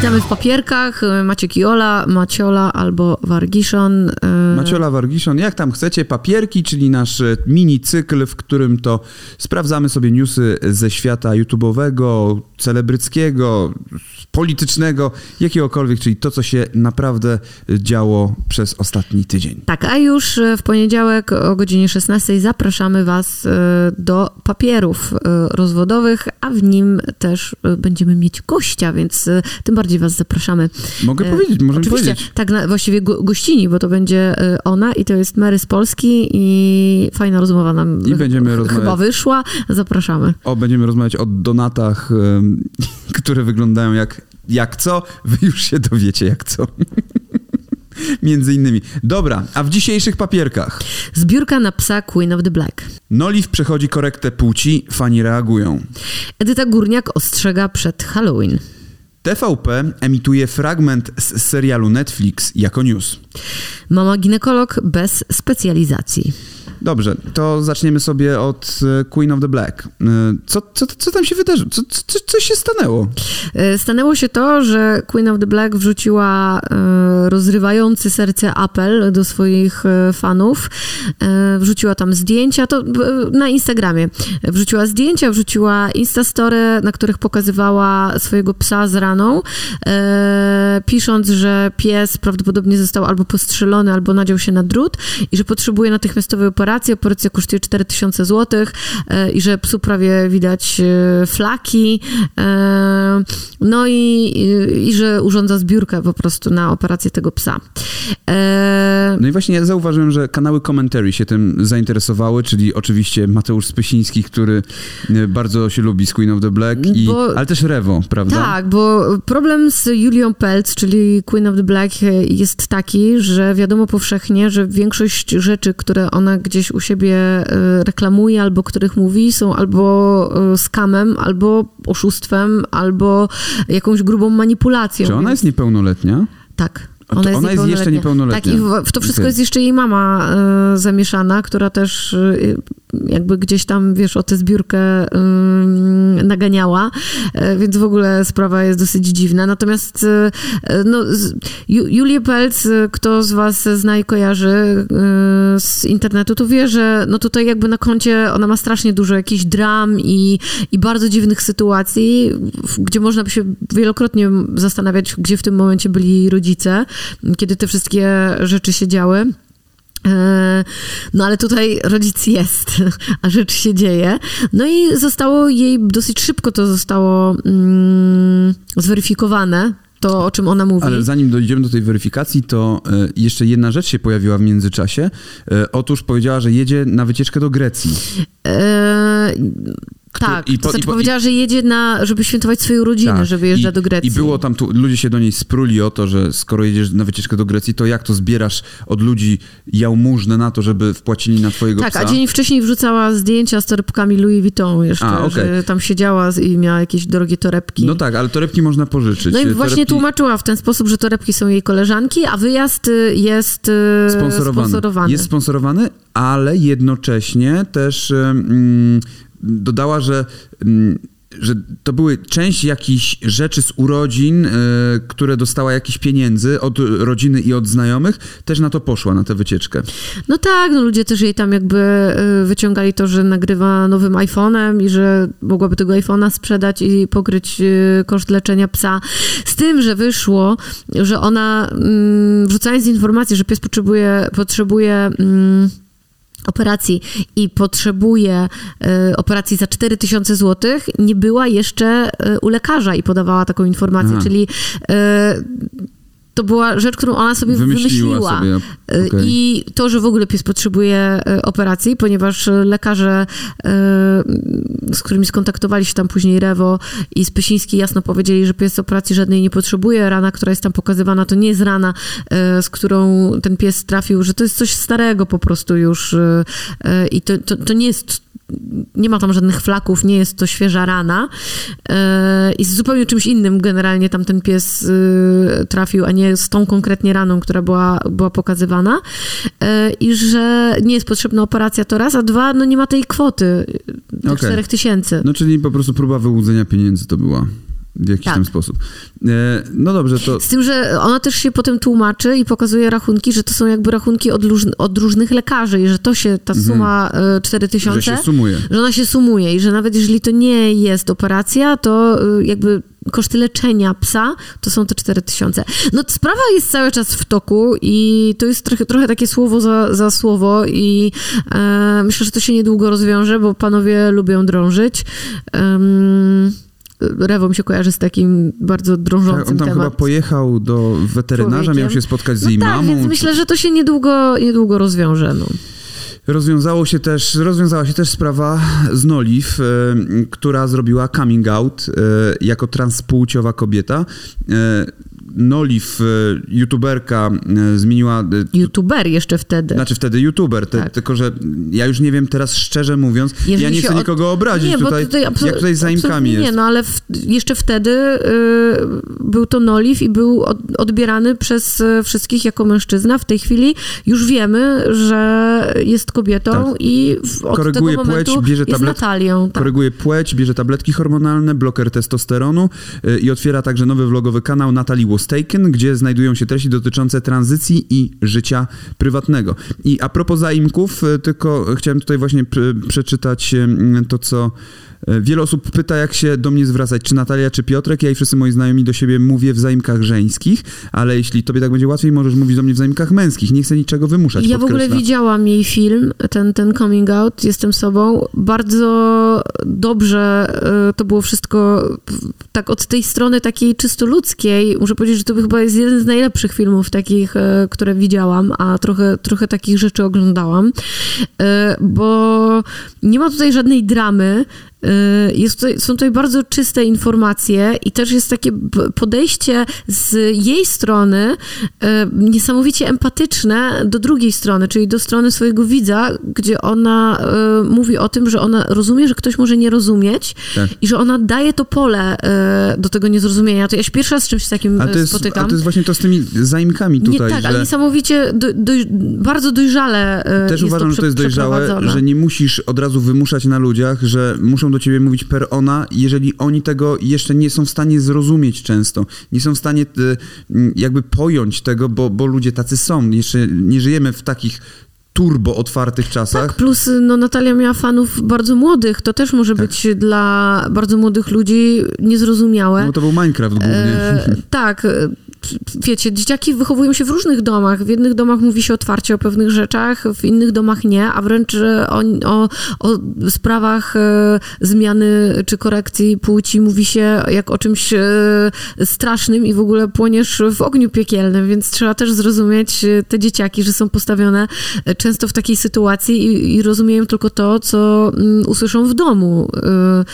Witamy w papierkach. Maciek Jola, Maciola albo Wargiszon. E, Maciola Wargiszon, jak tam chcecie, papierki, czyli nasz e, mini cykl, w którym to sprawdzamy sobie newsy ze świata YouTube'owego, celebryckiego, politycznego, jakiegokolwiek, czyli to, co się naprawdę działo przez ostatni tydzień. Tak, a już w poniedziałek o godzinie 16 zapraszamy Was do papierów rozwodowych, a w nim też będziemy mieć gościa, więc tym bardziej was zapraszamy. Mogę e, powiedzieć, możemy Oczywiście, powiedzieć. tak na, właściwie go, gościni, bo to będzie e, ona i to jest Mary z Polski i fajna rozmowa nam I będziemy ch- chyba wyszła. Zapraszamy. O, będziemy rozmawiać o donatach, które wyglądają jak, jak co. Wy już się dowiecie jak co. Między innymi. Dobra, a w dzisiejszych papierkach. Zbiórka na psa Queen of the Black. Noliv przechodzi korektę płci, fani reagują. Edyta Górniak ostrzega przed Halloween. TVP emituje fragment z serialu Netflix jako news. Mama ginekolog bez specjalizacji. Dobrze, to zaczniemy sobie od e, Queen of the Black. E, co, co, co tam się wydarzyło? Co, co, co się stanęło? E, stanęło się to, że Queen of the Black wrzuciła rozrywający serce apel do swoich fanów. Wrzuciła tam zdjęcia, to na Instagramie. Wrzuciła zdjęcia, wrzuciła Instastory, na których pokazywała swojego psa z raną, pisząc, że pies prawdopodobnie został albo postrzelony, albo nadział się na drut i że potrzebuje natychmiastowej operacji operację. Operacja kosztuje 4000 zł e, i że psu prawie widać e, flaki. E, no i, i że urządza zbiórkę po prostu na operację tego psa. No i właśnie ja zauważyłem, że kanały commentary się tym zainteresowały, czyli oczywiście Mateusz Spysiński, który bardzo się lubi z Queen of the Black, i, bo, ale też Rewo, prawda? Tak, bo problem z Julią Peltz, czyli Queen of the Black jest taki, że wiadomo powszechnie, że większość rzeczy, które ona gdzieś u siebie e, reklamuje, albo których mówi, są albo e, skamem, albo oszustwem, albo jakąś grubą manipulacją. Czy ona jest niepełnoletnia? Tak. Ona, jest, ona jest, jeszcze niepełnoletnia. Tak, i w, to wszystko jest jeszcze jej mama y, zamieszana, która też y, jakby gdzieś tam, wiesz, o tę zbiórkę y, naganiała, więc w ogóle sprawa jest dosyć dziwna. Natomiast no, Julię Pelc, kto z was zna i kojarzy z internetu, to wie, że no tutaj jakby na koncie ona ma strasznie dużo jakichś dram i, i bardzo dziwnych sytuacji, gdzie można by się wielokrotnie zastanawiać, gdzie w tym momencie byli rodzice kiedy te wszystkie rzeczy się działy. E, no ale tutaj rodzic jest, a rzecz się dzieje. No i zostało jej dosyć szybko to zostało mm, zweryfikowane to, o czym ona mówi. Ale zanim dojdziemy do tej weryfikacji, to e, jeszcze jedna rzecz się pojawiła w międzyczasie. E, otóż powiedziała, że jedzie na wycieczkę do Grecji. E, tak, i po, to znaczy i po, powiedziała, że jedzie na, żeby świętować swoją rodzinę, tak, że wyjeżdża do Grecji. I było tam, tu, ludzie się do niej spruli o to, że skoro jedziesz na wycieczkę do Grecji, to jak to zbierasz od ludzi jałmużnę na to, żeby wpłacili na twojego tak, psa? Tak, a dzień wcześniej wrzucała zdjęcia z torebkami Louis Vuitton jeszcze, a, okay. że tam siedziała i miała jakieś drogie torebki. No tak, ale torebki można pożyczyć. No i właśnie torebki... tłumaczyła w ten sposób, że torebki są jej koleżanki, a wyjazd y, jest y, sponsorowany. sponsorowany. Jest sponsorowany, ale jednocześnie też... Mm, dodała, że mm, że to były część jakichś rzeczy z urodzin, y, które dostała jakieś pieniędzy od rodziny i od znajomych, też na to poszła, na tę wycieczkę. No tak, no ludzie też jej tam jakby y, wyciągali to, że nagrywa nowym iPhone'em i że mogłaby tego iPhone'a sprzedać i pokryć y, koszt leczenia psa. Z tym, że wyszło, że ona mm, wrzucając informację, że pies potrzebuje, potrzebuje mm, operacji i potrzebuje y, operacji za 4000 zł, nie była jeszcze y, u lekarza i podawała taką informację, Aha. czyli y, to była rzecz, którą ona sobie wymyśliła. wymyśliła. Sobie. Okay. I to, że w ogóle pies potrzebuje e, operacji, ponieważ lekarze, e, z którymi skontaktowali się tam później Rewo i Spysiński jasno powiedzieli, że pies operacji żadnej nie potrzebuje. Rana, która jest tam pokazywana, to nie jest rana, z którą ten pies trafił, że to jest coś starego po prostu już i to, to, to nie jest nie ma tam żadnych flaków, nie jest to świeża rana e, i z zupełnie czymś innym generalnie tam ten pies y, trafił, a nie z tą konkretnie raną, która była, była pokazywana e, i że nie jest potrzebna operacja to raz, a dwa, no nie ma tej kwoty okay. 4 tysięcy. No czyli po prostu próba wyłudzenia pieniędzy to była. W jakiś Tak. tam sposób. E, no dobrze, to Z tym, że ona też się potem tłumaczy i pokazuje rachunki, że to są jakby rachunki od, róż, od różnych lekarzy i że to się, ta suma y, 4000, Mhm. że się sumuje. że ona się sumuje i że nawet jeżeli to nie jest operacja, to y, jakby koszty leczenia psa to są te 4000. No sprawa jest cały czas w toku i to jest trochę, trochę takie słowo za, za słowo i e, myślę, że to się niedługo rozwiąże, bo panowie lubią drążyć. Um, Rewo mi się kojarzy z takim bardzo drążącym tak, on tam temat. chyba pojechał do weterynarza, Człowiekiem. miał się spotkać z No jej tak, mamą. więc czy- myślę, że to się niedługo, niedługo rozwiąże. No. Rozwiązało się też, rozwiązała się też sprawa z Noliv, e, która zrobiła coming out e, jako transpłciowa kobieta. Noliv, e, youtuberka, e, zmieniła... e, YouTuber jeszcze wtedy. Znaczy wtedy youtuber, te, Tak. tylko że ja już nie wiem teraz szczerze mówiąc, Jeżeli ja nie chcę od- nikogo obrazić nie, tutaj, tutaj absolu- jak tutaj z zaimkami jest. Nie, no ale w, jeszcze wtedy y, był to Noliv i był od, odbierany przez wszystkich jako mężczyzna. W tej chwili już wiemy, że jest kobietą Tak. i w, od Koryguje tego płeć, momentu bierze jest tablet- Natalią. Tak. Koryguje płeć, bierze tabletki hormonalne, bloker testosteronu y, i otwiera także nowy vlogowy kanał Natalie Was Taken, gdzie znajdują się treści dotyczące tranzycji i życia prywatnego. I a propos zaimków, y, tylko chciałem tutaj właśnie pr- przeczytać y, to, co y, wiele osób pyta, jak się do mnie zwracać, czy Natalia, czy Piotrek. Ja i wszyscy moi znajomi do siebie mówię w zaimkach żeńskich, ale jeśli tobie tak będzie łatwiej, możesz mówić do mnie w zaimkach męskich. Nie chcę niczego wymuszać. Ja w ogóle podkreśla. widziałam jej film, ten, ten coming out, jestem sobą. Bardzo dobrze to było wszystko tak od tej strony takiej czysto ludzkiej. Muszę powiedzieć, że to chyba jest jeden z najlepszych filmów takich, y, które widziałam, a trochę, trochę takich rzeczy oglądałam. Y, Bo nie ma tutaj żadnej dramy. Y, Jest tutaj, są tutaj bardzo czyste informacje i też jest takie podejście z jej strony y, niesamowicie empatyczne do drugiej strony, czyli do strony swojego widza, gdzie ona y, mówi o tym, że ona rozumie, że ktoś może nie rozumieć Tak. i że ona daje to pole do tego niezrozumienia. To ja się pierwszy raz z czymś takim A to, jest, spotykam. a to jest właśnie to z tymi zaimkami nie tutaj, tak, że... ale niesamowicie do, do, bardzo dojrzale Też uważam, to że to jest dojrzałe, że nie musisz od razu wymuszać na ludziach, że muszą do ciebie mówić per ona, jeżeli oni tego jeszcze nie są w stanie zrozumieć często. Nie są w stanie m, jakby pojąć tego, bo, bo ludzie tacy są. Jeszcze nie żyjemy w takich turbo otwartych czasach. Tak, plus no, Natalia miała fanów bardzo młodych. To też może Tak. być dla bardzo młodych ludzi niezrozumiałe. No to był Minecraft głównie. E, tak. e, Wiecie, dzieciaki wychowują się w różnych domach. W jednych domach mówi się otwarcie o pewnych rzeczach, w innych domach nie, a wręcz e, o, o, o sprawach e, zmiany czy korekcji płci mówi się jak o czymś e, strasznym i w ogóle płoniesz w ogniu piekielnym, więc trzeba też zrozumieć e, te dzieciaki, że są postawione często w takiej sytuacji i, i rozumieją tylko to, co mm, usłyszą w domu. E,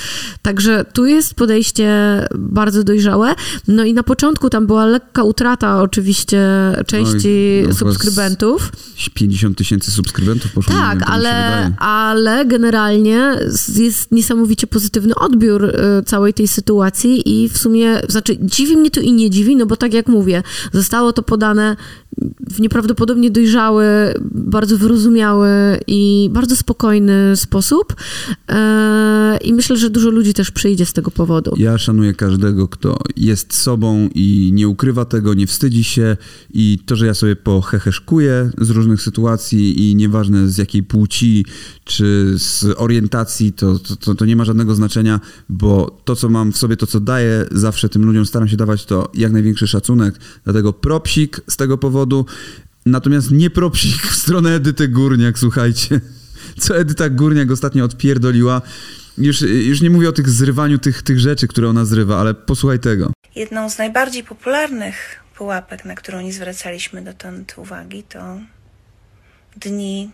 Także tu jest podejście bardzo dojrzałe. No i na początku tam była lekka utrata oczywiście części Oj, subskrybentów. 50 tysięcy subskrybentów poszło. Tak, wiem, ale, ale generalnie jest niesamowicie pozytywny odbiór y, całej tej sytuacji i w sumie, znaczy dziwi mnie to i nie dziwi, no bo tak jak mówię, zostało to podane w nieprawdopodobnie dojrzały, bardzo wyrozumiały i bardzo spokojny sposób. E, i myślę, że dużo ludzi też przyjdzie z tego powodu. Ja szanuję każdego, kto jest sobą i nie ukrywa tego, nie wstydzi się. I to, że ja sobie poheheszkuję z różnych sytuacji i nieważne z jakiej płci czy z orientacji, to, to, to, nie ma żadnego znaczenia, bo to, co mam w sobie, to, co daję zawsze tym ludziom, staram się dawać to jak największy szacunek, dlatego propsik z tego natomiast nie propsik w stronę Edyty Górniak, słuchajcie. Co Edyta Górniak ostatnio odpierdoliła, już, już nie mówię o tych zrywaniu tych, tych rzeczy, które ona zrywa, ale posłuchaj tego. Jedną z najbardziej popularnych pułapek, na którą nie zwracaliśmy dotąd uwagi, to dni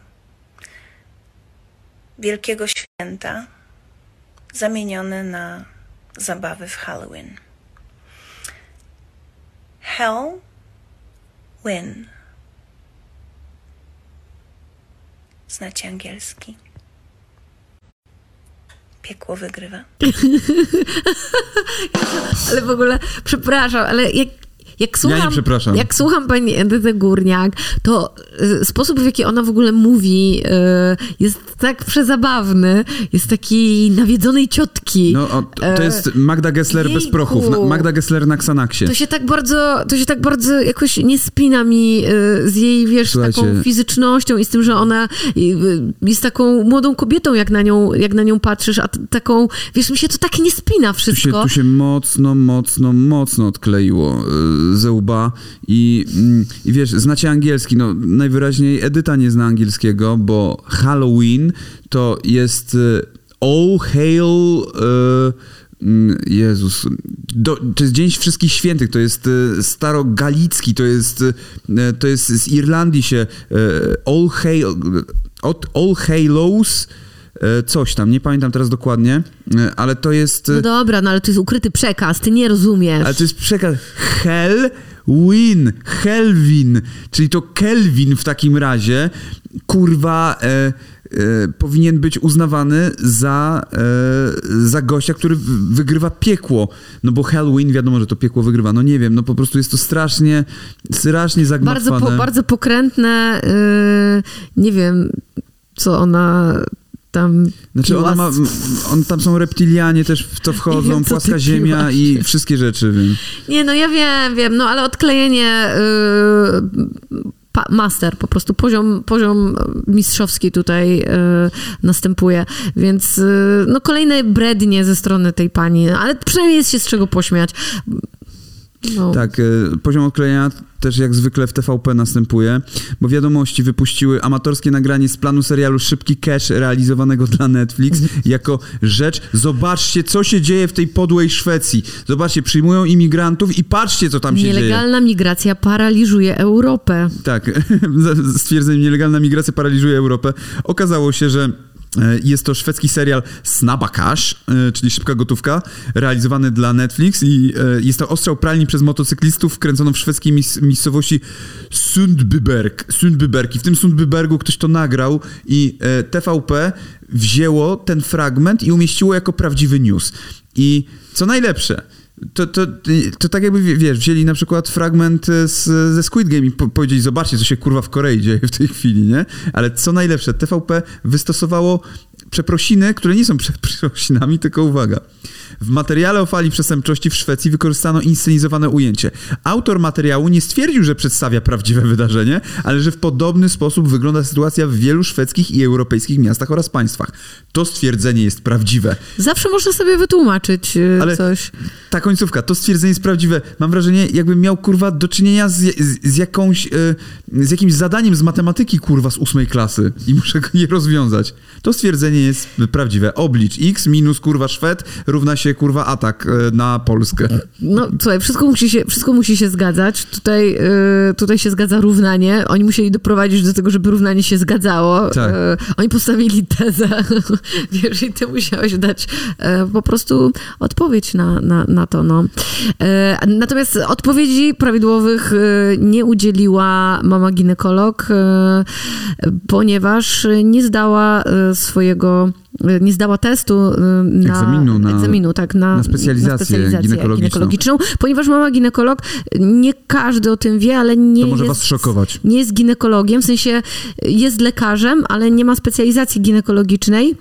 Wielkiego Święta zamienione na zabawy w Halloween. Halloween. Znacie angielski? Piekło wygrywa. Ale w ogóle, przepraszam, ale jak, jak słucham, Ja nie przepraszam. Jak słucham pani Edyty Górniak, to y, sposób, w jaki ona w ogóle mówi, y, jest tak przezabawny, jest taki nawiedzonej ciotki. No, o, to E, jest Magda Gessler bez jejku. prochów. Na- Magda Gessler na Xanaxie. To się tak bardzo, to się tak bardzo jakoś nie spina mi y, z jej, wiesz, Słuchajcie. taką fizycznością i z tym, że ona y, y, jest taką młodą kobietą, jak na nią, jak na nią patrzysz, a taką, wiesz, mi się to tak nie spina Tu się, wszystko. tu się mocno, mocno, mocno odkleiło y, ze łba I, mm, i wiesz, znacie angielski, no najwyraźniej Edyta nie zna angielskiego, bo Halloween to jest y, All Hail... y, mm, Jezus, do, to jest Dzień Wszystkich Świętych, to jest y, starogalicki, to jest, to jest z Irlandii się All Hail, All Hallows, y, coś tam, nie pamiętam teraz dokładnie, y, ale to jest... y, No dobra, no ale to jest ukryty przekaz, ty nie rozumiesz. ale to jest przekaz Hellwin, Helwin, czyli to Kelvin w takim razie, kurwa, e, e, powinien być uznawany za, e, za gościa, który wygrywa piekło. No bo Hellwin, wiadomo, że to piekło wygrywa. No nie wiem, no po prostu jest to strasznie, strasznie Bardzo, zagmatwane. po, bardzo pokrętne, yy, nie wiem, co ona tam Znaczy ona ma, on, tam są reptilianie też w to wchodzą, wiem, płaska ziemia i wszystkie rzeczy, wiem. Nie, no ja wiem, wiem, no ale odklejenie yy, master, po prostu poziom, poziom mistrzowski tutaj yy, następuje, więc yy, no kolejne brednie ze strony tej pani, no, ale przynajmniej jest się z czego pośmiać. No. Tak, e, poziom odklejenia też jak zwykle w TVP następuje, bo wiadomości wypuściły amatorskie nagranie z planu serialu Szybki Cash realizowanego dla Netflix jako rzecz, zobaczcie co się dzieje w tej podłej Szwecji. Zobaczcie, przyjmują imigrantów i patrzcie co tam się dzieje. Nielegalna migracja paraliżuje Europę. Tak, stwierdzenie nielegalna migracja paraliżuje Europę. Okazało się, że jest to szwedzki serial Snabba Cash, e, czyli szybka gotówka, realizowany dla Netflix i e, jest to ostrzał pralni przez motocyklistów kręcono w szwedzkiej miejscowości Sundbyberg. Sundbyberg. I w tym Sundbybergu ktoś to nagrał i e, TVP wzięło ten fragment i umieściło jako prawdziwy news. I co najlepsze, to, to, to tak jakby, wie- wiesz, wzięli na przykład fragment e, z, ze Squid Game i po, powiedzieli, zobaczcie, co się kurwa w Korei dzieje w tej chwili, nie? Ale co najlepsze, TVP wystosowało przeprosiny, które nie są przeprosinami, tylko uwaga. W materiale o fali przestępczości w Szwecji wykorzystano inscenizowane ujęcie. Autor materiału nie stwierdził, że przedstawia prawdziwe wydarzenie, ale że w podobny sposób wygląda sytuacja w wielu szwedzkich i europejskich miastach oraz państwach. To stwierdzenie jest prawdziwe. Zawsze można sobie wytłumaczyć yy, Ale- coś. Ta końcówka, to stwierdzenie jest prawdziwe. Mam wrażenie, jakbym miał kurwa do czynienia z, z, z jakąś, e, z jakimś zadaniem z matematyki kurwa z ósmej klasy i muszę go je rozwiązać. To stwierdzenie jest prawdziwe. Oblicz x minus kurwa Szwed równa się kurwa atak e, na Polskę. No słuchaj, wszystko musi się, wszystko musi się zgadzać. Tutaj, yy, tutaj się zgadza równanie. Oni musieli doprowadzić do tego, żeby równanie się zgadzało. Tak. Yy, oni postawili tezę, wiesz, i ty musiałeś dać po prostu odpowiedź na, na, na to. No. Natomiast odpowiedzi prawidłowych nie udzieliła mama ginekolog, ponieważ nie zdała swojego nie zdała testu yy, na Egzaminu na- egzaminu, tak, na, na specjalizację ginekologiczną. ginekologiczną. Ponieważ mama ginekolog, nie każdy o tym wie, ale nie To może jest, was szokować. nie jest ginekologiem, w sensie jest lekarzem, ale nie ma specjalizacji ginekologicznej.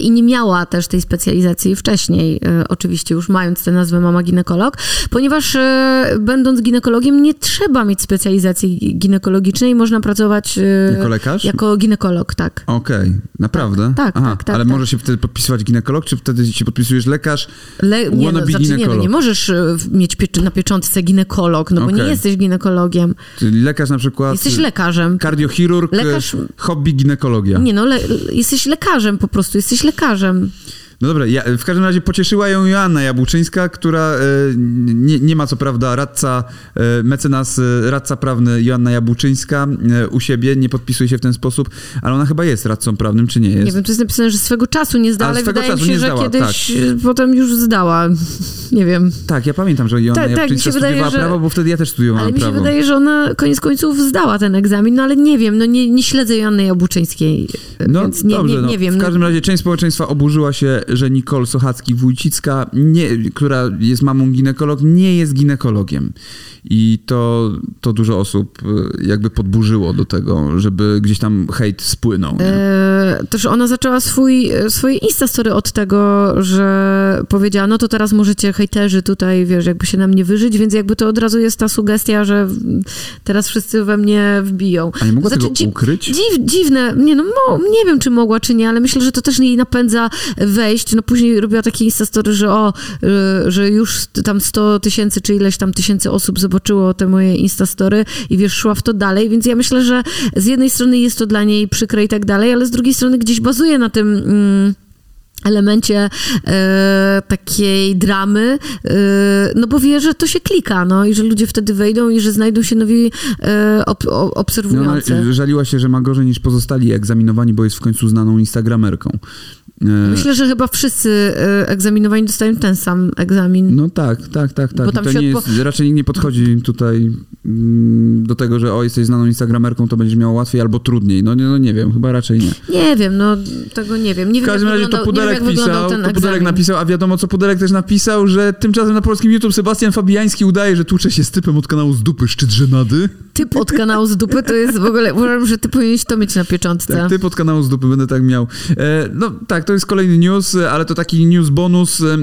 I nie miała też tej specjalizacji wcześniej, e, oczywiście już mając tę nazwę mama ginekolog, ponieważ e, będąc ginekologiem nie trzeba mieć specjalizacji ginekologicznej, można pracować e, Jako lekarz? jako ginekolog, tak. Okej, naprawdę? Tak, tak, Aha, tak, tak, ale tak. może się wtedy podpisywać ginekolog, czy wtedy się podpisujesz lekarz? Le, nie, no, znaczy, nie, no, nie możesz mieć na pieczątce ginekolog, no bo nie Okej. jesteś ginekologiem. Czyli lekarz na przykład... Jesteś lekarzem. Kardiochirurg, Lekarz- hobby ginekologia. Nie no, le, jesteś lekarzem po prostu, jesteś lekarzem. No dobra, ja, w każdym razie pocieszyła ją Joanna Jabłczyńska, która e, nie, nie ma co prawda radca, e, mecenas, e, radca prawny Joanna Jabłczyńska e, u siebie, nie podpisuje się w ten sposób, ale ona chyba jest radcą prawnym, czy nie jest? Nie wiem, to jest napisane, że swego czasu nie zdała, Ale wydaje mi czasu się, nie że zdała, kiedyś e, potem już zdała. Nie wiem. Tak, ja pamiętam, że Joanna Tak, tak, mi Jabłczyńska wydaje, studiowała że- prawo, bo wtedy ja też studiowałem Ale mi się prawo. wydaje, że ona koniec końców zdała ten egzamin, no ale nie wiem, no nie, nie śledzę Joanny Jabłczyńskiej, No więc nie, dobrze, nie, no, nie wiem. w no. każdym razie część społeczeństwa oburzyła się że Nicole Sochacki-Wójcicka, nie, która jest mamą ginekolog, nie jest ginekologiem. I to, to dużo osób y, jakby podburzyło do tego, żeby gdzieś tam hejt spłynął. Nie? E, też ona zaczęła swój, swoje Instastory od tego, że powiedziała, no to teraz możecie hejterzy tutaj, wiesz, jakby się na mnie wyżyć, więc jakby to od razu jest ta sugestia, że teraz wszyscy we mnie wbiją. A nie mogła Znaczy, tego ukryć? Dziw, dziwne, nie no, mo, nie wiem, czy mogła, czy nie, ale myślę, że to też jej napędza wejść. No później robiła takie instastory, że o, y, że już tam 100 tysięcy, czy ileś tam tysięcy osób zobaczyło te moje instastory i wiesz, szła w to dalej, więc ja myślę, że z jednej strony jest to dla niej przykre i tak dalej, ale z drugiej strony gdzieś bazuje na tym... Mm, elemencie e, takiej dramy, e, no bo wie, że to się klika, no i że ludzie wtedy wejdą i że znajdą się nowi e, ob, No, ona obserwujący. żaliła się, że ma gorzej niż pozostali egzaminowani, bo jest w końcu znaną instagramerką. Myślę, że chyba wszyscy egzaminowani dostają ten sam egzamin. No tak, tak, tak, tak. Bo tam to się nie odpo- jest, raczej nikt nie podchodzi tutaj mm, do tego, że o, jesteś znaną instagramerką, to będziesz miał łatwiej albo trudniej. No nie, no nie wiem, chyba raczej nie. Nie wiem, no tego nie wiem. Nie W każdym razie to wiem, Pudelek pisał, to Pudelek napisał, a wiadomo co Pudelek też napisał, że tymczasem na polskim YouTube Sebastian Fabiański udaje, że tłucze się z typem od kanału z dupy szczyt żenady. Typ od kanału z dupy to jest w ogóle, uważam, że ty powinieneś to mieć na pieczątce. Tak, typ od kanału z dupy, będę tak miał. E, no tak, to jest kolejny news, e, ale to taki news bonus, e,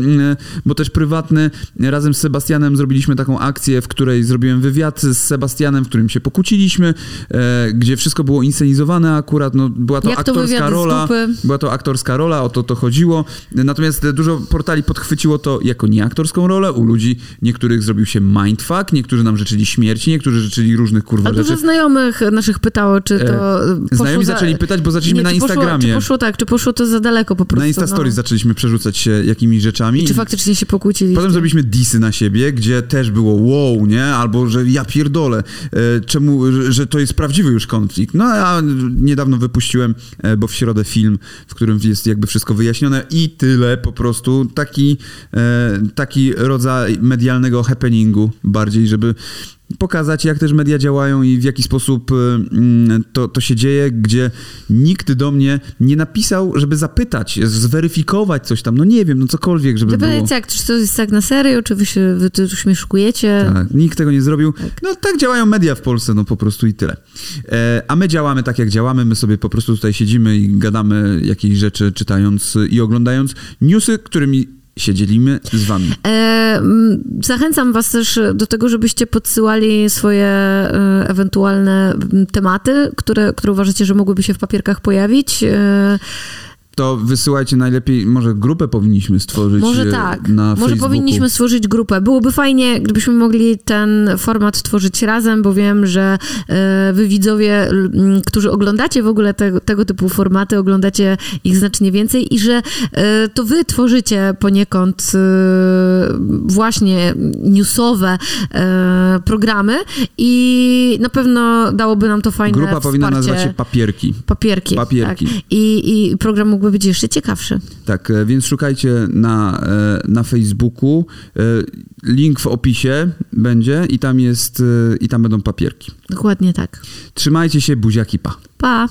bo też prywatny. Razem z Sebastianem zrobiliśmy taką akcję, w której zrobiłem wywiad z Sebastianem, w którym się pokłóciliśmy, gdzie wszystko było inscenizowane akurat, no była to Jak to aktorska z rola. Była to aktorska rola, o to to chodziło. Natomiast e, dużo portali podchwyciło to jako nieaktorską rolę. U ludzi niektórych zrobił się mindfuck, niektórzy nam życzyli śmierci, niektórzy życzyli różnych kurwa Ale rzeczy. dużo znajomych naszych pytało, czy to poszło Znajomi za... zaczęli pytać, bo zaczęliśmy Nie, na czy poszło- Instagramie. Czy poszło tak, czy poszło to za daleko po prostu. Na Instastories no. zaczęliśmy przerzucać się jakimiś rzeczami. I czy faktycznie się pokłócili? Potem zrobiliśmy disy na siebie, gdzie też było wow, nie? Albo, że ja pierdolę, e, czemu, że, że to jest prawdziwy już konflikt. No a niedawno wypuściłem, e, bo w środę film, w którym jest jakby wszystko wyjaśnione i tyle po prostu. Taki, e, taki rodzaj medialnego happeningu bardziej, żeby pokazać, jak też media działają i w jaki sposób y, mm, to, to się dzieje, gdzie nikt do mnie nie napisał, żeby zapytać, zweryfikować coś tam, no nie wiem, no cokolwiek, żeby było. Zapytać jak, czy to jest tak na serio, czy wy się wy tu śmieszkujecie? Tak, nikt tego nie zrobił. No tak działają media w Polsce, no po prostu i tyle. E, a my działamy tak, jak działamy. My sobie po prostu tutaj siedzimy i gadamy jakieś rzeczy, czytając i oglądając newsy, którymi się dzielimy z wami. E, m, zachęcam was też do tego, żebyście podsyłali swoje e, ewentualne tematy, które, które uważacie, że mogłyby się w papierkach pojawić. E, To wysyłajcie najlepiej, może grupę powinniśmy stworzyć Może e, tak. na Może Facebooku. powinniśmy stworzyć grupę. Byłoby fajnie, gdybyśmy mogli ten format tworzyć razem, bo wiem, że e, wy widzowie, którzy oglądacie w ogóle tego, tego typu formaty, oglądacie ich znacznie więcej i że e, to wy tworzycie poniekąd właśnie newsowe programy i na pewno dałoby nam to fajne Grupa powinna wsparcie. nazywać się Papierki. Papierki. Papierki. Tak. I, I program mógłby być jeszcze ciekawszy. Tak, e, więc szukajcie na, e, na Facebooku. E, Link w opisie będzie i tam jest, i tam będą papierki. Dokładnie tak. Trzymajcie się, buziaki, pa. Pa!